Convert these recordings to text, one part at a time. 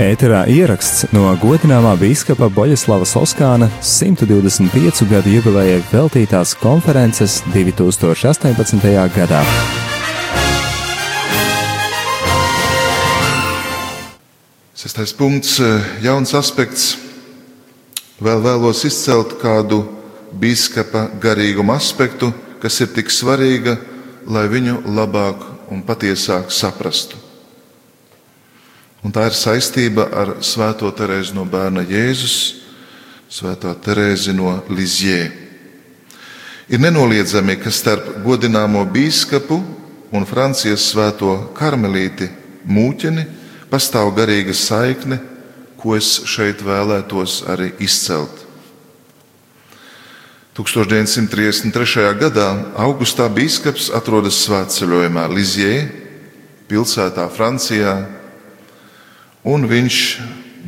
Ēterā ieraksts no godināmā biskupa Boļislava Soskāna 125 gadu jubilejai veltītās konferences 2018. gadā. Sestais punkts, eh, jauns aspekts. Vēl vēlos izcelt kādu biskupa garīguma aspektu, kas ir tik svarīga, lai viņu labāk un patiesāk saprastu. Un tā ir saistība ar Svēto Terēzi no bērna Jēzus, Svētā Terēzi no Lizjē. Ir nenoliedzami, ka starp godināmo biskupu un Francijas svēto karmelīti mūķeni pastāv garīga saikne, ko es šeit vēlētos arī izcelt. 1933. gadā augustā biskups atrodas svētceļojumā Lizjē, pilsētā Francijā, un viņš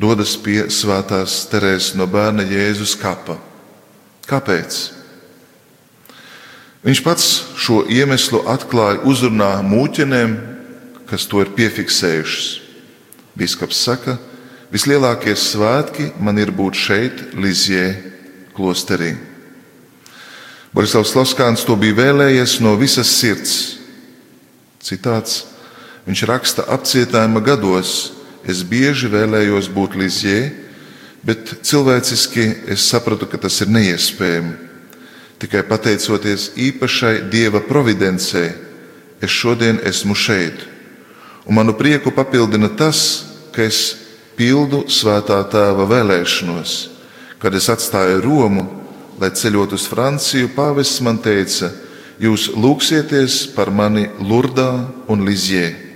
dodas pie svētās Terēzes no bērna Jēzus kapa. Kāpēc? Viņš pats šo iemeslu atklāja uzrunā mūķenēm, kas to ir piefiksējušas. Biskups saka, vislielākie svētki man ir būt šeit, Lizjē, klosterī. Borislavs Loskāns to bija vēlējies no visas sirds. Citāts, viņš raksta apcietājuma gados, es bieži vēlējos būt Lizjē, bet cilvēciski es sapratu, ka tas ir neiespējami. Tikai pateicoties īpašai Dieva providencei, es šodien esmu šeit. Un manu prieku papildina tas, ka es pildu svētā tēva vēlēšanos, kad es atstāju Romu lai ceļot uz Franciju, pāvests man teica, jūs lūgsieties par mani Lurdā un Lizjē.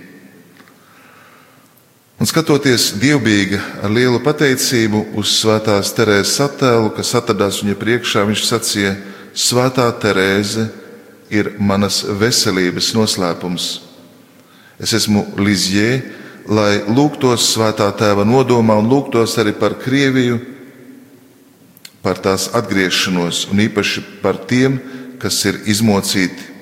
Un skatoties dievbijīgi ar lielu pateicību uz svētās Terēzes attēlu, kas atradās viņa priekšā, viņš sacīja: Svētā Terēze ir manas veselības noslēpums. Es esmu Lizjē, lai lūgtos svētā tēva nodomā un lūgtos arī par Krieviju, par tās atgriešanos un īpaši par tiem, kas ir izmocīti.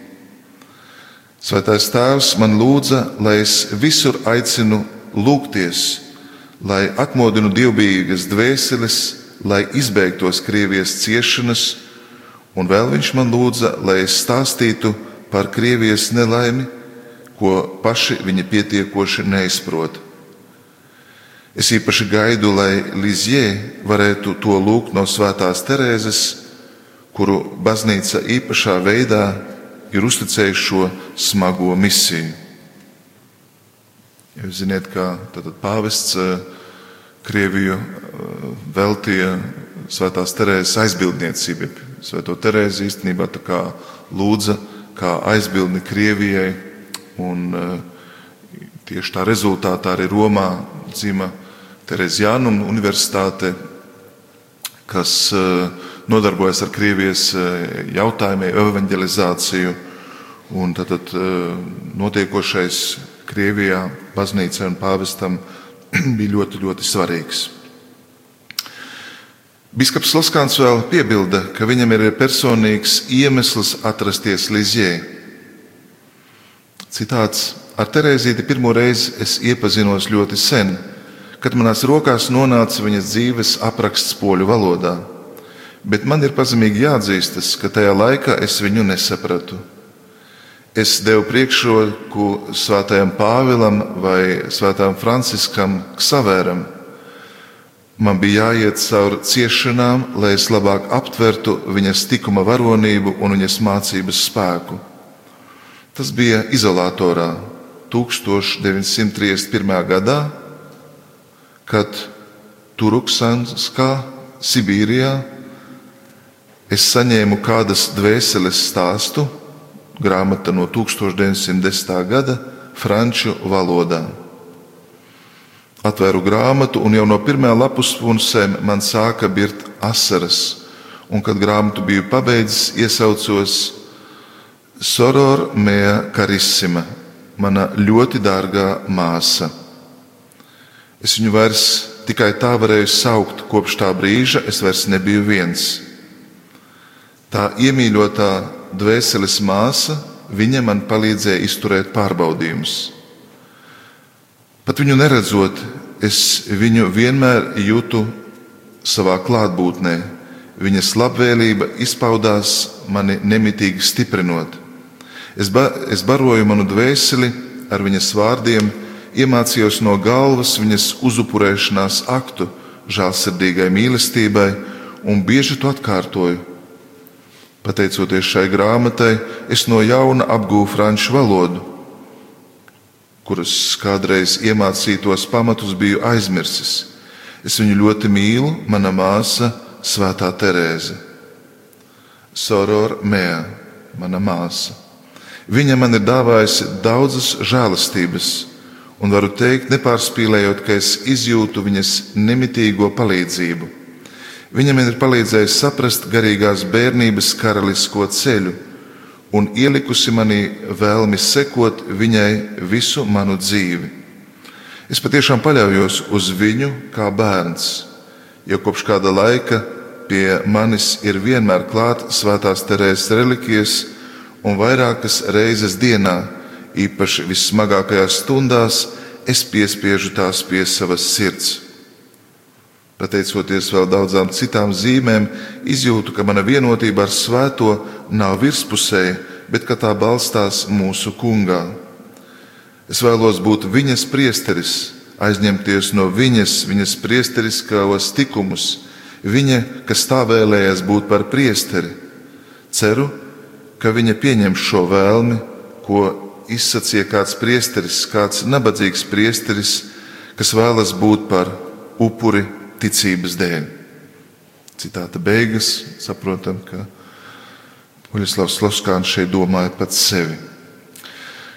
Svētais Tēvs man lūdza, lai es visur aicinu lūgties, lai atmodinu dievbijīgas dvēseles, lai izbeigtos Krievijas ciešanas, un vēl viņš man lūdza, lai es stāstītu par Krievijas nelaimi, ko paši viņi pietiekoši neizprot. Es īpaši gaidu, lai Lizjē varētu to lūgt no Svētās Terēzes, kuru baznīca īpašā veidā ir uzticējuši šo smago misiju. Jūs zināt, ka pāvests eh, Krieviju eh, veltīja Svētās Terēzes aizbildniecībai. Svēto Terēzi īstenībā kā lūdza kā aizbildni Krievijai, un eh, tieši tā rezultātā arī Romā dzima Terezijānum Universitāte, kas nodarbojas ar Krievijas jautājumiem, evanģelizāciju. Un tad, tad notiekošais Krievijā, baznīcai un pāvestam bija ļoti, ļoti svarīgs. Biskaps Loskāns vēl piebilda, ka viņam ir personīgs iemesls atrasties Lizjē. Citāts: Ar Terēzīti pirmo reizi es iepazinos ļoti sen kad manās rokās nonāca viņas dzīves apraksts poļu valodā. Bet man ir pazemīgi jāatzīstas, ka tajā laikā es viņu nesapratu. Es devu priekšroku svētajam Pāvilam vai svētām Franciskam Ksavēram. Man bija jāiet cauri ciešanām, lai es labāk aptvertu viņas tikuma varonību un viņas mācības spēku. Tas bija izolatorā 1931. gadā, kad Turuksanskā, Sibīrijā, es saņēmu kādas dvēseles stāstu, grāmata no 1910. gada, franču valodā. Atvēru grāmatu, un jau no pirmā lapus punsēm man sāka birt asaras, un, kad grāmatu biju pabeidzis, iesaucos Soror Mēja Karisima, mana ļoti dārgā māsa. Es viņu vairs tikai tā varēju saukt, kopš tā brīža es vairs nebiju viens. Tā iemīļotā dvēseles māsa, viņa man palīdzēja izturēt pārbaudījumus. Pat viņu neredzot, es viņu vienmēr jūtu savā klātbūtnē. Viņas labvēlība izpaudās mani nemitīgi stiprinot. Es, ba es baroju manu dvēseli ar viņas vārdiem, iemācījos no galvas viņas uzupurēšanās aktu, žēlsirdīgai mīlestībai, un bieži to atkārtoju. Pateicoties šai grāmatai, es no jauna apgūvu franču valodu, kuras kādreiz iemācītos pamatus biju aizmirsis. Es viņu ļoti mīlu, mana māsa, Svētā Terēze. Soror Mēja, mana māsa. Viņa man ir dāvājusi daudzas žēlastības, un varu teikt, nepārspīlējot, ka es izjūtu viņas nemitīgo palīdzību. Viņa man ir palīdzējusi saprast garīgās bērnības karalisko ceļu un ielikusi manī vēlmi sekot viņai visu manu dzīvi. Es patiešām paļaujos uz viņu kā bērns, jo kopš kāda laika pie manis ir vienmēr klāta svētās Terēzes relikvijas un vairākas reizes dienā, īpaši vissmagākajās stundās, es piespiežu tās pie savas sirds. Pateicoties vēl daudzām citām zīmēm, izjūtu, ka mana vienotība ar svēto nav virspusēja, bet ka tā balstās mūsu kungā. Es vēlos būt viņas priesteris, aizņemties no viņas, viņas priesteriskās tikumus, viņa, kas tā vēlējās būt par priesteri. Ceru, ka viņa pieņems šo vēlmi, ko izsacīja kāds priesteris, kāds nabadzīgs priesteris, kas vēlas būt par upuri ticības dēļ. Citāta beigas, saprotam, ka Uļislavs Loskāns šeit domāja pats sevi.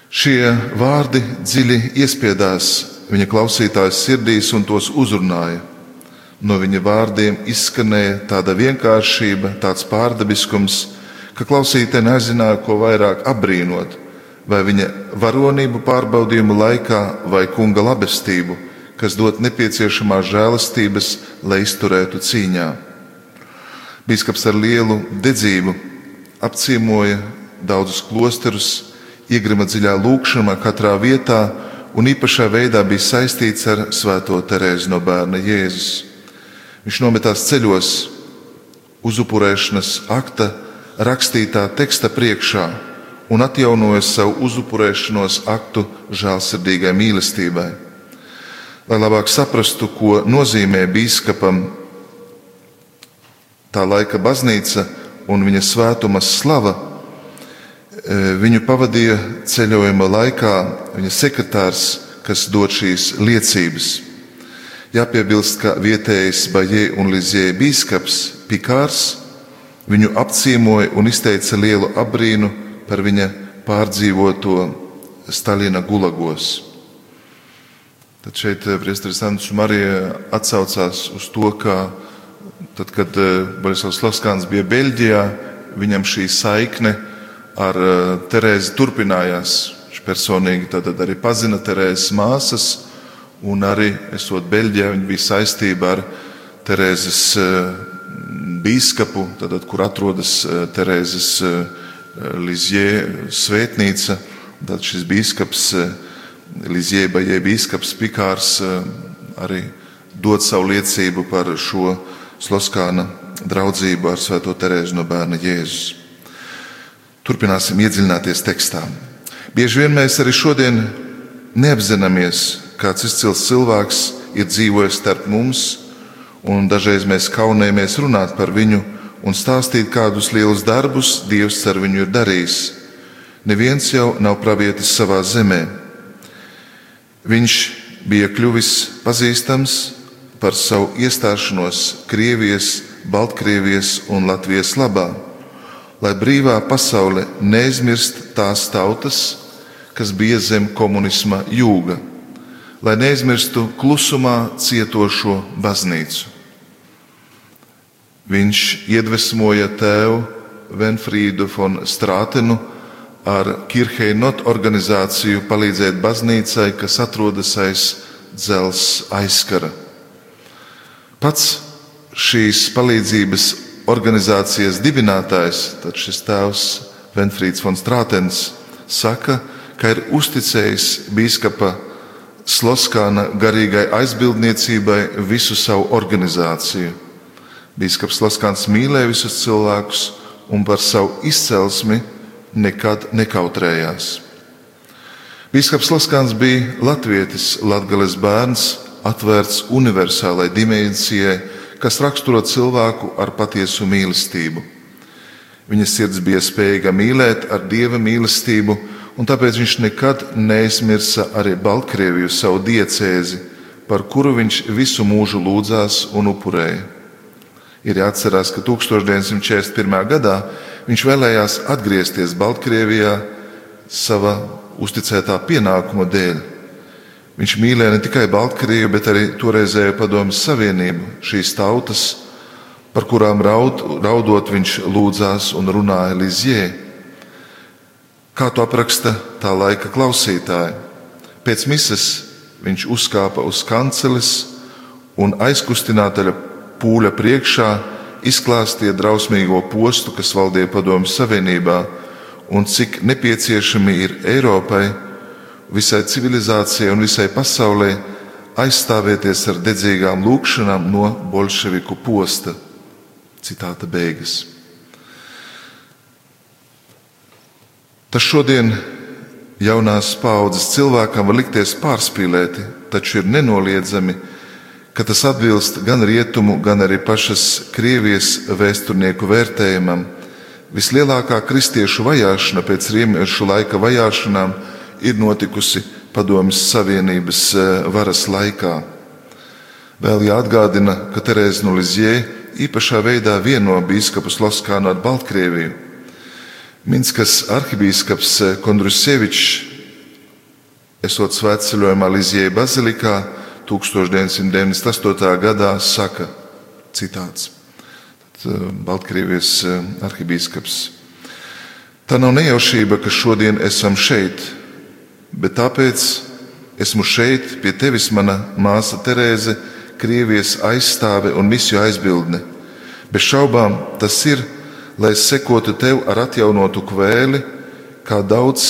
Šie vārdi dziļi iespiedās viņa klausītājas sirdīs un tos uzrunāja. No viņa vārdiem izskanēja tāda vienkāršība, tāds pārdabiskums, ka klausītāji nezināja, ko vairāk apbrīnot, vai viņa varonību pārbaudījumu laikā, vai kunga labestību, kas dod nepieciešamās žēlastības, lai izturētu cīņā. Bīskaps ar lielu dedzību apciemoja daudzus klosterus, iegrima dziļā lūkšanā katrā vietā un īpašā veidā bija saistīts ar Svēto Terēzi no bērna Jēzus. Viņš nometās ceļos, uzupurēšanas akta rakstītā teksta priekšā un atjaunoja savu uzupurēšanos aktu žēlsirdīgai mīlestībai lai labāk saprastu, ko nozīmē biskupam tā laika baznīca un viņa svētuma slava. E, viņu pavadīja ceļojuma laikā viņa sekretārs, kas dod šīs liecības. Jāpiebilst, ka vietējais Bajē un Lizjē biskups Pikārs viņu apciemoja un izteica lielu apbrīnu par viņa pārdzīvoto Stalina gulagos. Tad šeit eh, Priesteris Andris Marija atsaucās uz to, ka tad, kad eh, Borisovs Laskāns bija Beļģijā, viņam šī saikne ar eh, Terēzi turpinājās. Viņš personīgi arī pazina Terēzes māsas, un arī esot Beļģijā, viņa bija saistība ar Terēzes bīskapu, tad, kur atrodas Terēzes Lizjē svētnīca. Tad šis bīskaps Lizjēba, jeb Bīskaps Pikārs eh, arī dod savu liecību par šo Sloskāna draudzību ar Svēto Terēzu no bērna Jēzus. Turpināsim iedziļināties tekstā. Bieži vien mēs arī šodien neapzināmies, kāds izcils cilvēks ir dzīvojis starp mums, un dažreiz mēs kaunējamies runāt par viņu un stāstīt, kādus lielus darbus Dievs ar viņu ir darījis. Neviens jau nav pravietis savā zemē. Viņš bija kļuvis pazīstams par savu iestāšanos Krievijas, Baltkrievijas un Latvijas labā, lai brīvā pasaule neaizmirst tās tautas, kas bija zem komunisma jūga, lai neaizmirstu klusumā cietošo baznīcu. Viņš iedvesmoja tēvu Venfrīdu von Strātenu ar Kirheinot organizāciju palīdzēt baznīcai, kas atrodas aiz dzelzs aizkara. Pats šīs palīdzības organizācijas dibinātājs, tad šis tēvs Venfrīds von Strātens, saka, ka ir uzticējis biskupa Sloskāna garīgai aizbildniecībai visu savu organizāciju. Bīskaps Sloskāns mīlēja visus cilvēkus un par savu izcelsmi nekad nekautrējās. Bīskaps Sloskāns bija latvietis, latgales bērns, atvērts universālai dimensijai, kas raksturo cilvēku ar patiesu mīlestību. Viņa sirds bija spējīga mīlēt ar dieva mīlestību, un tāpēc viņš nekad neaizmirsa arī Baltkrieviju, savu diecēzi, par kuru viņš visu mūžu lūdzās un upurēja. Ir jāatcerās, ka 1941. gadā viņš vēlējās atgriezties Baltkrievijā sava uzticētā pienākuma dēļ. Viņš mīlēja ne tikai Baltkrieviju, bet arī toreizējo Padomju Savienību, šīs tautas, par kurām raud, raudot viņš lūdzās un runāja Lizjē Kā to apraksta tā laika klausītāji? Pēc mises viņš uzkāpa uz kanceles un aizkustināta pūļa priekšā izklāstīja drausmīgo postu, kas valdīja Padomju Savienībā, un cik nepieciešami ir Eiropai, visai civilizācijai un visai pasaulē aizstāvēties ar dedzīgām lūkšanām no bolševiku posta. Citāta beigas. Tas šodien jaunās paudzes cilvēkam var likties pārspīlēti, taču ir nenoliedzami, ka tas atbilst gan rietumu, gan arī pašas Krievijas vēsturnieku vērtējumam. Vislielākā kristiešu vajāšana pēc riemiešu laika vajāšanām ir notikusi Padomjas Savienības eh, varas laikā. Vēl jāatgādina, ka Terēza Nulizjē īpašā veidā vieno bīskapu Sloskānu ar Baltkrieviju. Minskas arhibīskaps eh, Kondrusevičs, esot svētceļojumā Lizijai bazilikā 1998. gadā, saka, citāts, eh, Baltkrievijas eh, arhibīskaps. Tā nav nejaušība, ka šodien esam šeit, bet tāpēc esmu šeit pie tevis, mana māsa Terēze, Krievijas aizstāve un misiju aizbildne. Bez šaubām tas ir lai es sekotu tev ar atjaunotu kvēli, kā daudz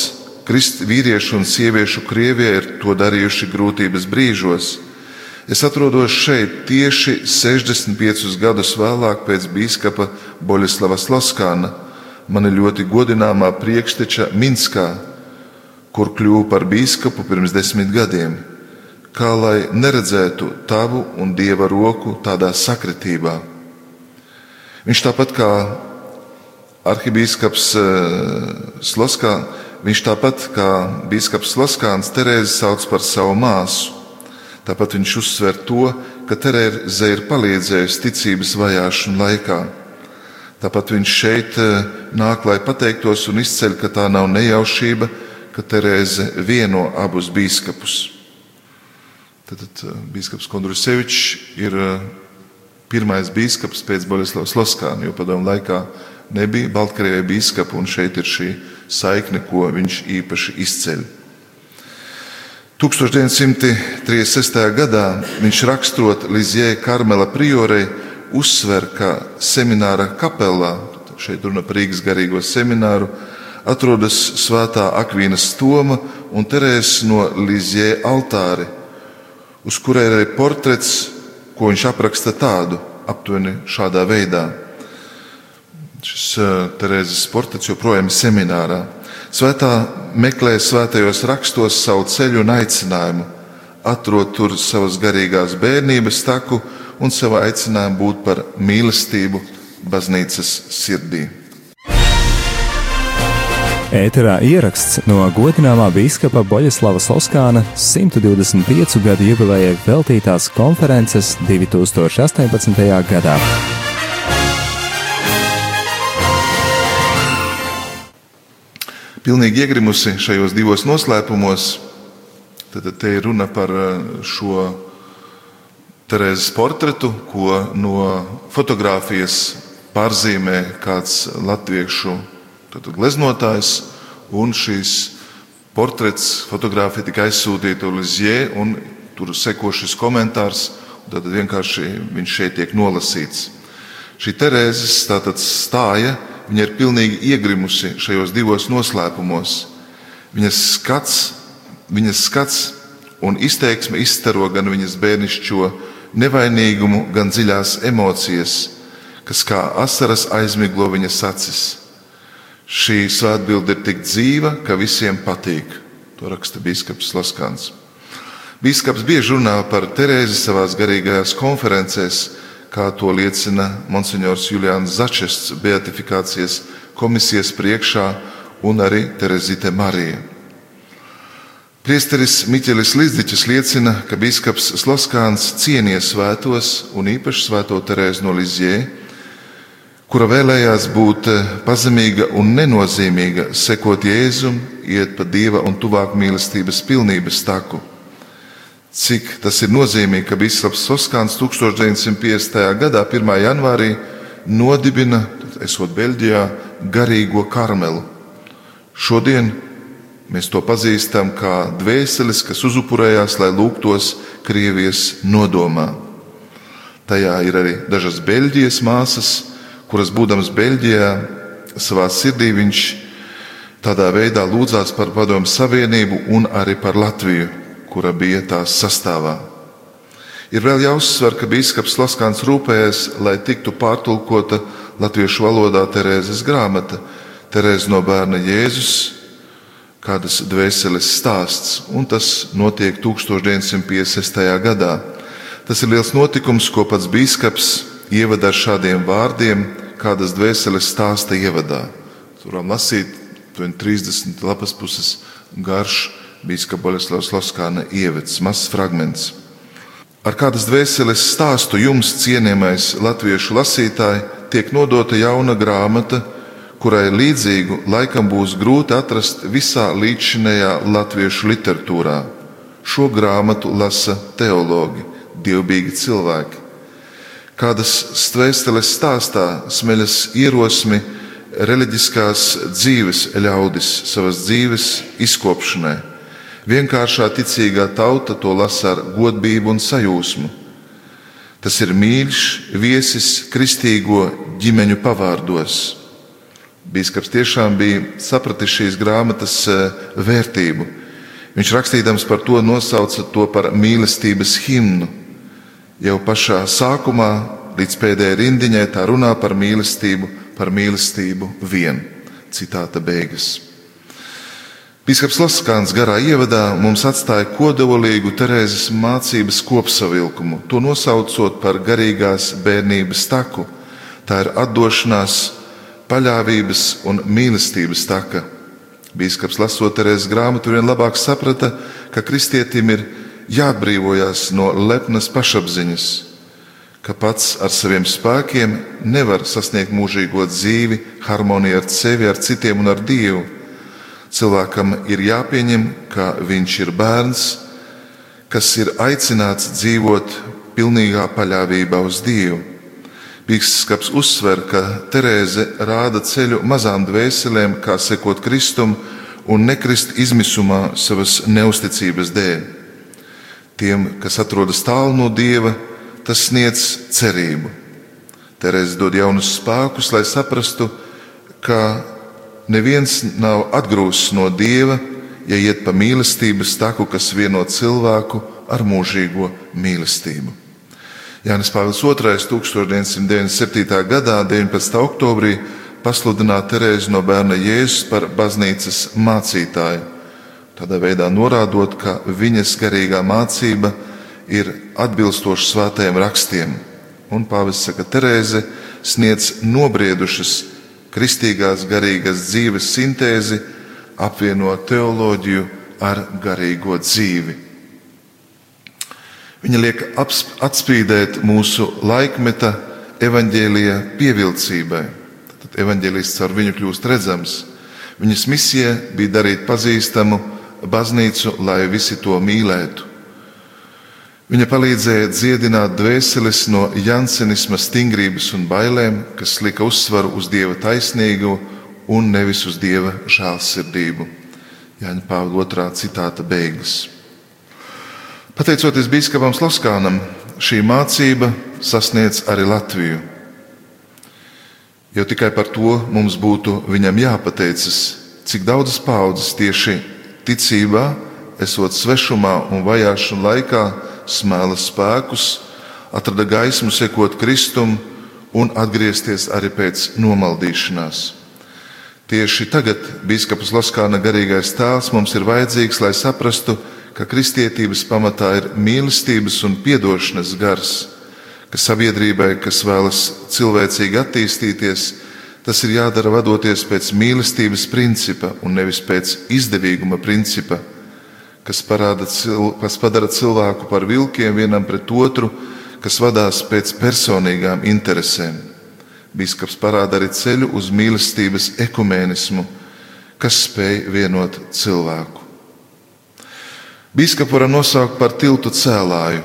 krist, vīriešu un sieviešu Krievijā ir to darījuši grūtības brīžos. Es atrodos šeit tieši 65 gadus vēlāk pēc biskupa Boļislava Sloskāna, mana ļoti godināmā priekšteča Minskā, kur kļuvu par biskupu pirms desmit gadiem, kā lai neredzētu tavu un dieva roku tādā sakritībā. Viņš tāpat kā arhibīskaps eh, Sloskā, viņš tāpat kā bīskaps Sloskāns Terēzi sauc par savu māsu. Tāpat viņš uzsver to, ka Terēze ir palīdzējusi ticības vajāšanu laikā. Tāpat viņš šeit eh, nāk, lai pateiktos un izceļ, ka tā nav nejaušība, ka Terēze vieno abus bīskapus. Tad, eh, bīskaps Kondrusevičs ir pirmais bīskaps pēc Borislavas Loskāna, jo padomu laikā nebija Baltkrievijai biskupa, un šeit ir šī saikne, ko viņš īpaši izceļ. 1936. gadā viņš raksturot Lizjē Karmela priorei, uzsver, ka semināra kapelā, šeit runa par Rīgas garīgo semināru, atrodas svētā Akvīnas Toma un Terēzes no Lizjē altāri, uz kurai ir arī portrets, ko viņš apraksta tādu, aptuveni šādā veidā. Šis Terēzes portrets joprojām ir seminārā. Svētā meklē svētajos rakstos savu ceļu un aicinājumu, atrod tur savas garīgās bērnības taku un savu aicinājumu būt par mīlestību baznīcas sirdī. Ēterā ieraksts no godināmā biskupa Boļislava Soskāna 125 gadu jubilejai veltītās konferences 2018. gadā. Pilnīgi iegrimusi šajos divos noslēpumos, tad te ir runa par eh, šo Terēzes portretu, ko no fotografijas pārzīmē kāds latviešu gleznotājs, un šīs portrets, fotografija tika aizsūtīta Lizjē, un tur seko šis komentārs, tad vienkārši viņš šeit tiek nolasīts. Šī Terēzes stāja Viņa ir pilnīgi iegrimusi šajos divos noslēpumos. Viņas skats, viņas skats un izteiksme izstaro gan viņas bērnišķo nevainīgumu, gan dziļās emocijas, kas kā asaras aizmiglo viņas acis. Šī svētbilde ir tik dzīva, ka visiem patīk. To raksta Bīskaps Laskans. Bīskaps bieži runā par Terēzi savās garīgajās konferencēs, kā to liecina Monsignors Julians Začests beatifikācijas komisijas priekšā un arī Terezite Marija. Priesteris Miķelis Līsdiķis liecina, ka biskups Sloskāns cienīja svētos un īpaši svēto Terēzu no Lizjē, kura vēlējās būt pazemīga un nenozīmīga, sekot Jēzum, iet pa dieva un tuvāk mīlestības pilnības taku. Cik tas ir nozīmīgi, ka biskups Sloskāns 1950. gadā, 1. janvārī, nodibina, esot Beļģijā, garīgo karmelu. Šodien mēs to pazīstam kā dvēseles, kas uzupurējās, lai lūgtos Krievijas nodomā. Tajā ir arī dažas Beļģijas māsas, kuras, būdams Beļģijā, savā sirdī viņš tādā veidā lūdzās par Padomu Savienību un arī par Latviju, kura bija tās sastāvā. Ir vēl jāuzsver, ka biskups Laskāns rūpējas, lai tiktu pārtulkota latviešu valodā Terēzes grāmata, Terēze no bērna Jēzus, kādas dvēseles stāsts, un tas notiek 1956. gadā. Tas ir liels notikums, ko pats biskups ievada ar šādiem vārdiem, kādas dvēseles stāsta ievadā. Tur varam lasīt 30 lapas puses garš biskupa Boleslavas Loskāna ievads, mazs fragments. Ar kādas dvēseles stāstu jums, cienījamais latviešu lasītāji, tiek nodota jauna grāmata, kurai līdzīgu laikam būs grūti atrast visā līdzšinējā latviešu literatūrā. Šo grāmatu lasa teologi, dievbijīgi cilvēki. Kādas stvēsteles stāstā smeļas ierosmi reliģiskās dzīves ļaudis savas dzīves izkopšanai. Vienkāršā ticīgā tauta to lasa ar godību un sajūsmu. Tas ir mīļš viesis kristīgo ģimeņu pavārdos Bīskaps tiešām bija sapratis šīs grāmatas eh, vērtību. Viņš rakstījams par to nosauca to par mīlestības himnu. Jau pašā sākumā, līdz pēdējai rindiņai, tā runā par mīlestību, par mīlestību vien. Citāta beigas. Bīskaps Laskāns garā ievadā mums atstāja kodolīgu Terēzes mācības kopsavilkumu, to nosaucot par garīgās bērnības taku. Tā ir atdošanās paļāvības un mīlestības taka. Bīskaps lasot Terēzes grāmatu, vien labāk saprata, ka kristietim ir jāatbrīvojas no lepnas pašapziņas, ka pats ar saviem spēkiem nevar sasniegt mūžīgo dzīvi, harmoniju ar sevi, ar citiem un ar Dievu. Cilvēkam ir jāpieņem, ka viņš ir bērns, kas ir aicināts dzīvot pilnīgā paļāvībā uz Dievu. Bīskaps uzsver, ka Terēze rāda ceļu mazām dvēselēm, kā sekot Kristum un nekrist izmisumā savas neusticības dēļ. Tiem, kas atrodas tālu no Dieva, tas sniedz cerību. Terēze dod jaunus spēkus, lai saprastu, ka neviens nav atgrūsts no Dieva, ja iet pa mīlestības taku, kas vieno cilvēku ar mūžīgo mīlestību. Jānis Pāvils II 1997. gadā, 19. oktobrī, pasludināja Terēzi no bērna Jēzus par baznīcas mācītāju. Tādā veidā norādot, ka viņas garīgā mācība ir atbilstoša svētajiem rakstiem. Un Pāvils saka, ka Terēze sniedz nobriedušas kristīgās garīgas dzīves sintēzi, apvieno teoloģiju ar garīgo dzīvi. Viņa liek atspīdēt mūsu laikmeta evaņģēlīja pievilcībai. Tad evaņģēlists ar viņu kļūst redzams. Viņas misija bija darīt pazīstamu baznīcu, lai visi to mīlētu. Viņa palīdzēja dziedināt dvēseles no jansenisma stingrības un bailēm, kas lika uzsvaru uz dieva taisnīgu un nevis uz dieva žēlsirdību. Jāņa Pāvila otrā citāta beigas. Pateicoties biskupam Sloskānam, šī mācība sasniedz arī Latviju. Jau tikai par to mums būtu viņam jāpateicas, cik daudzas paudzes tieši ticībā, esot svešumā un vajāšanu laikā, smēla spēkus, atrada gaismu, sekot Kristum un atgriezties arī pēc nomaldīšanās. Tieši tagad Bīskaps Laskāna garīgais tēls mums ir vajadzīgs, lai saprastu, ka kristietības pamatā ir mīlestības un atdošanas gars, ka sabiedrībai, kas vēlas cilvēcīgi attīstīties, tas ir jādara vadoties pēc mīlestības principa un nevis pēc izdevīguma principa, kas, parāda, kas padara cilvēku par vilkiem vienam pret otru, kas vadās pēc personīgām interesēm. Bīskaps parāda arī ceļu uz mīlestības ekumēnismu, kas spēj vienot cilvēku. Bīskapu varam nosaukt par tiltu cēlāju,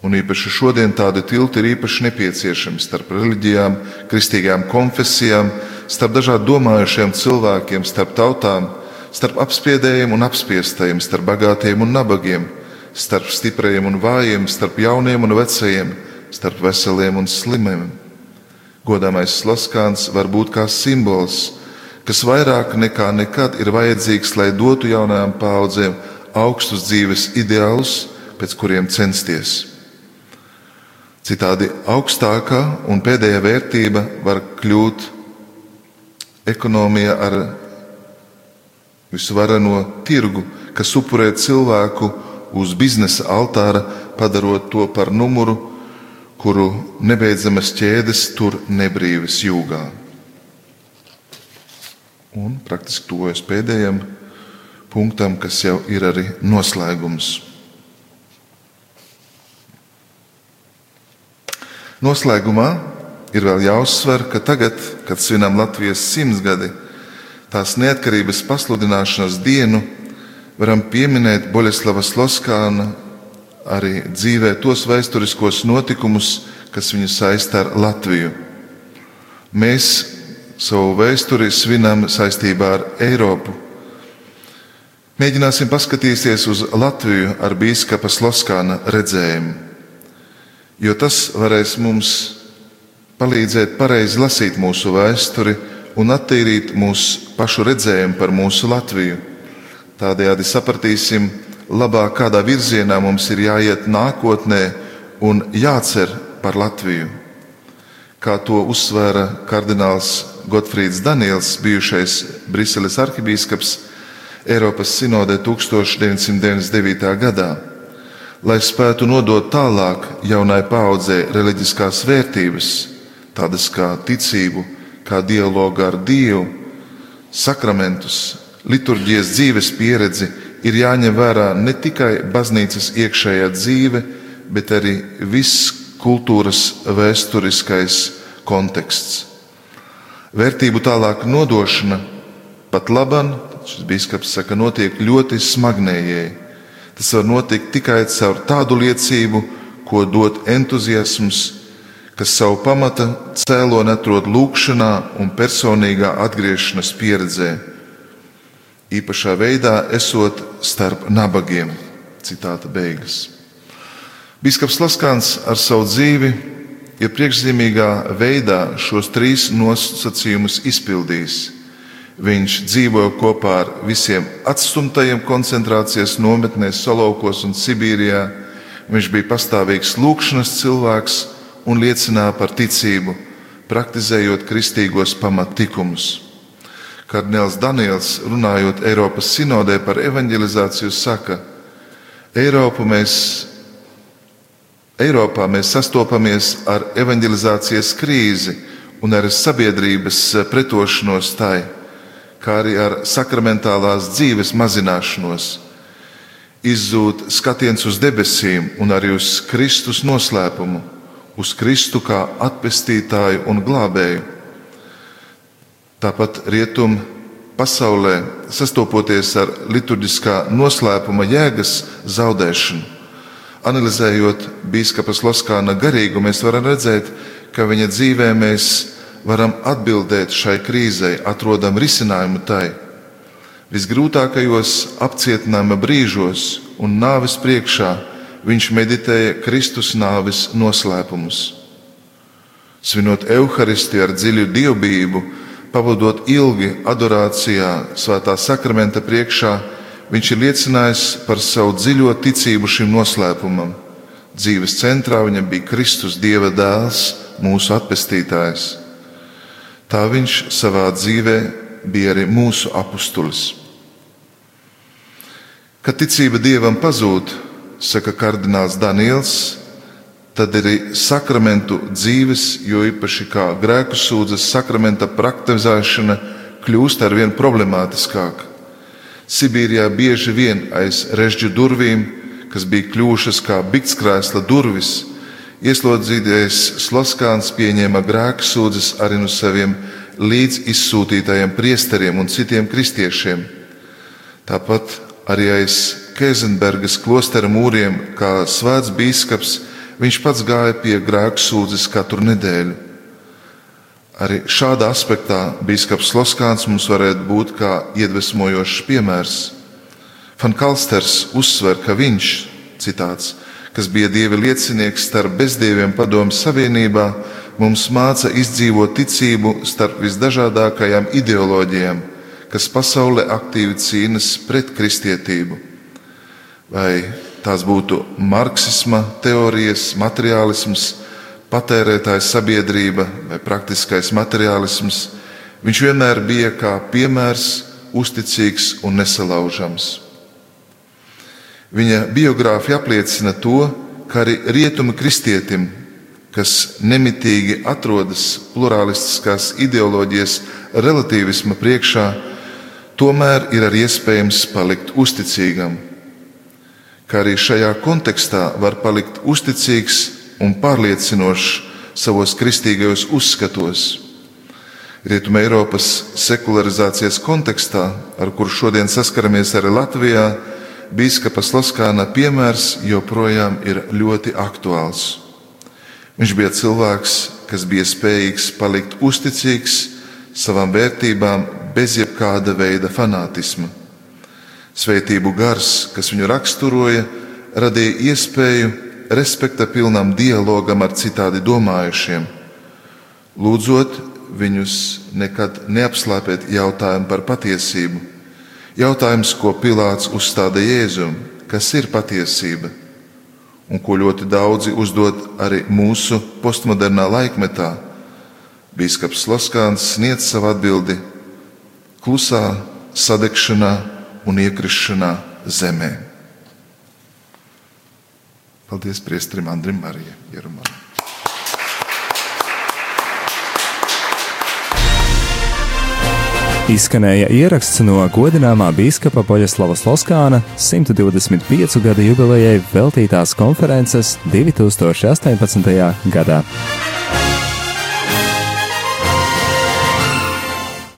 un īpaši šodien tādi tilti ir īpaši nepieciešami starp reliģijām, kristīgām konfesijām, starp dažādu domājušiem cilvēkiem, starp tautām, starp apspiedējiem un apspiestajiem, starp bagātiem un nabagiem starp stipriem un vājiem, starp jauniem un vecajiem, starp veseliem un slimiem. Godāmais Slaskāns var būt kā simbols, kas vairāk nekā nekad ir vajadzīgs, lai dotu jaunajām paudzēm augstus dzīves ideālus, pēc kuriem censties. Citādi augstākā un pēdējā vērtība var kļūt ekonomija ar visvareno tirgu, kas upurē cilvēku uz biznesa altāra, padarot to par numuru, kuru nebeidzamas ķēdes tur nebrīvas jūgā. Un praktiski tuvojas pēdējam punktam, kas jau ir arī noslēgums. Noslēgumā ir vēl jāuzsver, ka tagad, kad svinam Latvijas simtsgadi, tās neatkarības pasludināšanas dienu, varam pieminēt Boļeslavas Loskāna arī dzīvē tos vēsturiskos notikumus, kas viņu saista ar Latviju. Mēs savu vēsturi svinam saistībā ar Eiropu. Mēģināsim paskatīties uz Latviju ar bīskapa Loskāna redzējumu, jo tas varēs mums palīdzēt pareizi lasīt mūsu vēsturi un attīrīt mūsu pašu redzējumu par mūsu Latviju. Tādējādi sapratīsim labāk, kādā virzienā mums ir jāiet nākotnē un jācer par Latviju. Kā to uzsvēra kardināls Gotfrīds Daniels, bijušais Briseles arhibīskaps Eiropas sinodē 1999. gadā, lai spētu nodot tālāk jaunai paudzei reliģiskās vērtības, tādas kā ticību, kā dialogu ar Dievu, sakramentus, liturģijas dzīves pieredzi ir jāņem vērā ne tikai baznīcas iekšējā dzīve, bet arī viss kultūras vēsturiskais konteksts. Vērtību tālāk nodošana pat labam, šis biskups saka, notiek ļoti smagnējēji. Tas var notikt tikai caur tādu liecību, ko dod entuziasms, kas savu pamata cēloni atrod lūkšanā un personīgā atgriešanās pieredzē īpašā veidā esot starp nabagiem. Citāta beigas. Bīskaps Laskāns ar savu dzīvi ir priekšzīmīgā veidā šos trīs nosacījumus izpildījis. Viņš dzīvoja kopā ar visiem atstumtajiem koncentrācijas nometnēs, Solaukos un Sibīrijā. Viņš bija pastāvīgs lūkšanas cilvēks un liecināja par ticību, praktizējot kristīgos pamattikumus. Kardināls Daniels, runājot Eiropas sinodē par evanģelizāciju, saka, Eiropu mēs, Eiropā mēs sastopamies ar evanģelizācijas krīzi un ar sabiedrības pretošanos tai, kā arī ar sakramentālās dzīves mazināšanos. Izzūd skatiens uz debesīm un arī uz Kristus noslēpumu, uz Kristu kā atpestītāju un glābēju Tāpat rietumu pasaulē, sastopoties ar liturģiskā noslēpuma jēgas zaudēšanu, analizējot biskupa Loskāna garīgu, mēs varam redzēt, ka viņa dzīvē mēs varam atbildēt šai krīzei, atrodam risinājumu tai. Visgrūtākajos apcietinājuma brīžos un nāves priekšā viņš meditēja Kristus nāves noslēpumus. Svinot evaharistiju ar dziļu dievbijību, pavadot ilgi adorācijā, svētā sakramenta priekšā, viņš ir liecinājis par savu dziļo ticību šim noslēpumam. Dzīves centrā viņam bija Kristus, Dieva dēls, mūsu atpestītājs. Tā viņš savā dzīvē bija arī mūsu apustulis. Kad ticība dievam pazūd, saka kardināls Daniels, tad arī sakramentu dzīves, jo īpaši kā grēku sūdzes sakramenta praktizēšana, kļūst ar vien problemātiskāka. Sibīrijā bieži vien aiz režģu durvīm, kas bija kļuvušas kā biktskrēsla durvis, ieslodzītais Sloskāns pieņēma grēku sūdzes arī no saviem līdz izsūtītajiem priesteriem un citiem kristiešiem. Tāpat arī aiz Kēzenbergas klostera mūriem, kā svēts biskups, viņš pats gāja pie grēku sūdzes katru nedēļu. Arī šādā aspektā biskups Loskāns mums varētu būt kā iedvesmojošs piemērs. Fankalsters uzsver, ka viņš, citāts, kas bija dieva liecinieks starp bezdieviem padomu savienībā, mums māca izdzīvot ticību starp visdažādākajām ideoloģijām, kas pasaulē aktīvi cīnas pret kristietību. Vai tās būtu marksisma teorijas, materiālisms, patērētājs sabiedrība vai praktiskais materiālisms, viņš vienmēr bija kā piemērs, uzticīgs un nesalaužams. Viņa biogrāfija apliecina to, ka arī rietumu kristietim, kas nemitīgi atrodas plurālistiskās ideoloģijas relativisma priekšā, tomēr ir arī iespējams palikt uzticīgam. Kā arī šajā kontekstā var palikt uzticīgs un pārliecinošs savos kristīgajos uzskatos. Rietuma Eiropas sekularizācijas kontekstā, ar kuru šodien saskaramies arī Latvijā, Bīskapa Sloskāna piemērs joprojām ir ļoti aktuāls. Viņš bija cilvēks, kas bija spējīgs palikt uzticīgs savām vērtībām bez jebkāda veida fanātisma. Svētību gars, kas viņu raksturoja, radīja iespēju respekta pilnam dialogam ar citādi domājušiem, lūdzot viņus nekad neapslāpēt jautājumu par patiesību. Jautājums, ko Pilārs uzstāda Jēzum, kas ir patiesība, un ko ļoti daudzi uzdod arī mūsu postmodernā laikmetā. Bīskaps Loskāns sniedz savu atbildi klusā, sadegšanā un iekrišanā zemē. Paldies priestrim Andrim Marijai Jerumalam. Izskanēja ieraksts no godināmā biskupa Poļaslava Sloskāna 125 gadu jubilejai veltītās konferences 2018. gadā.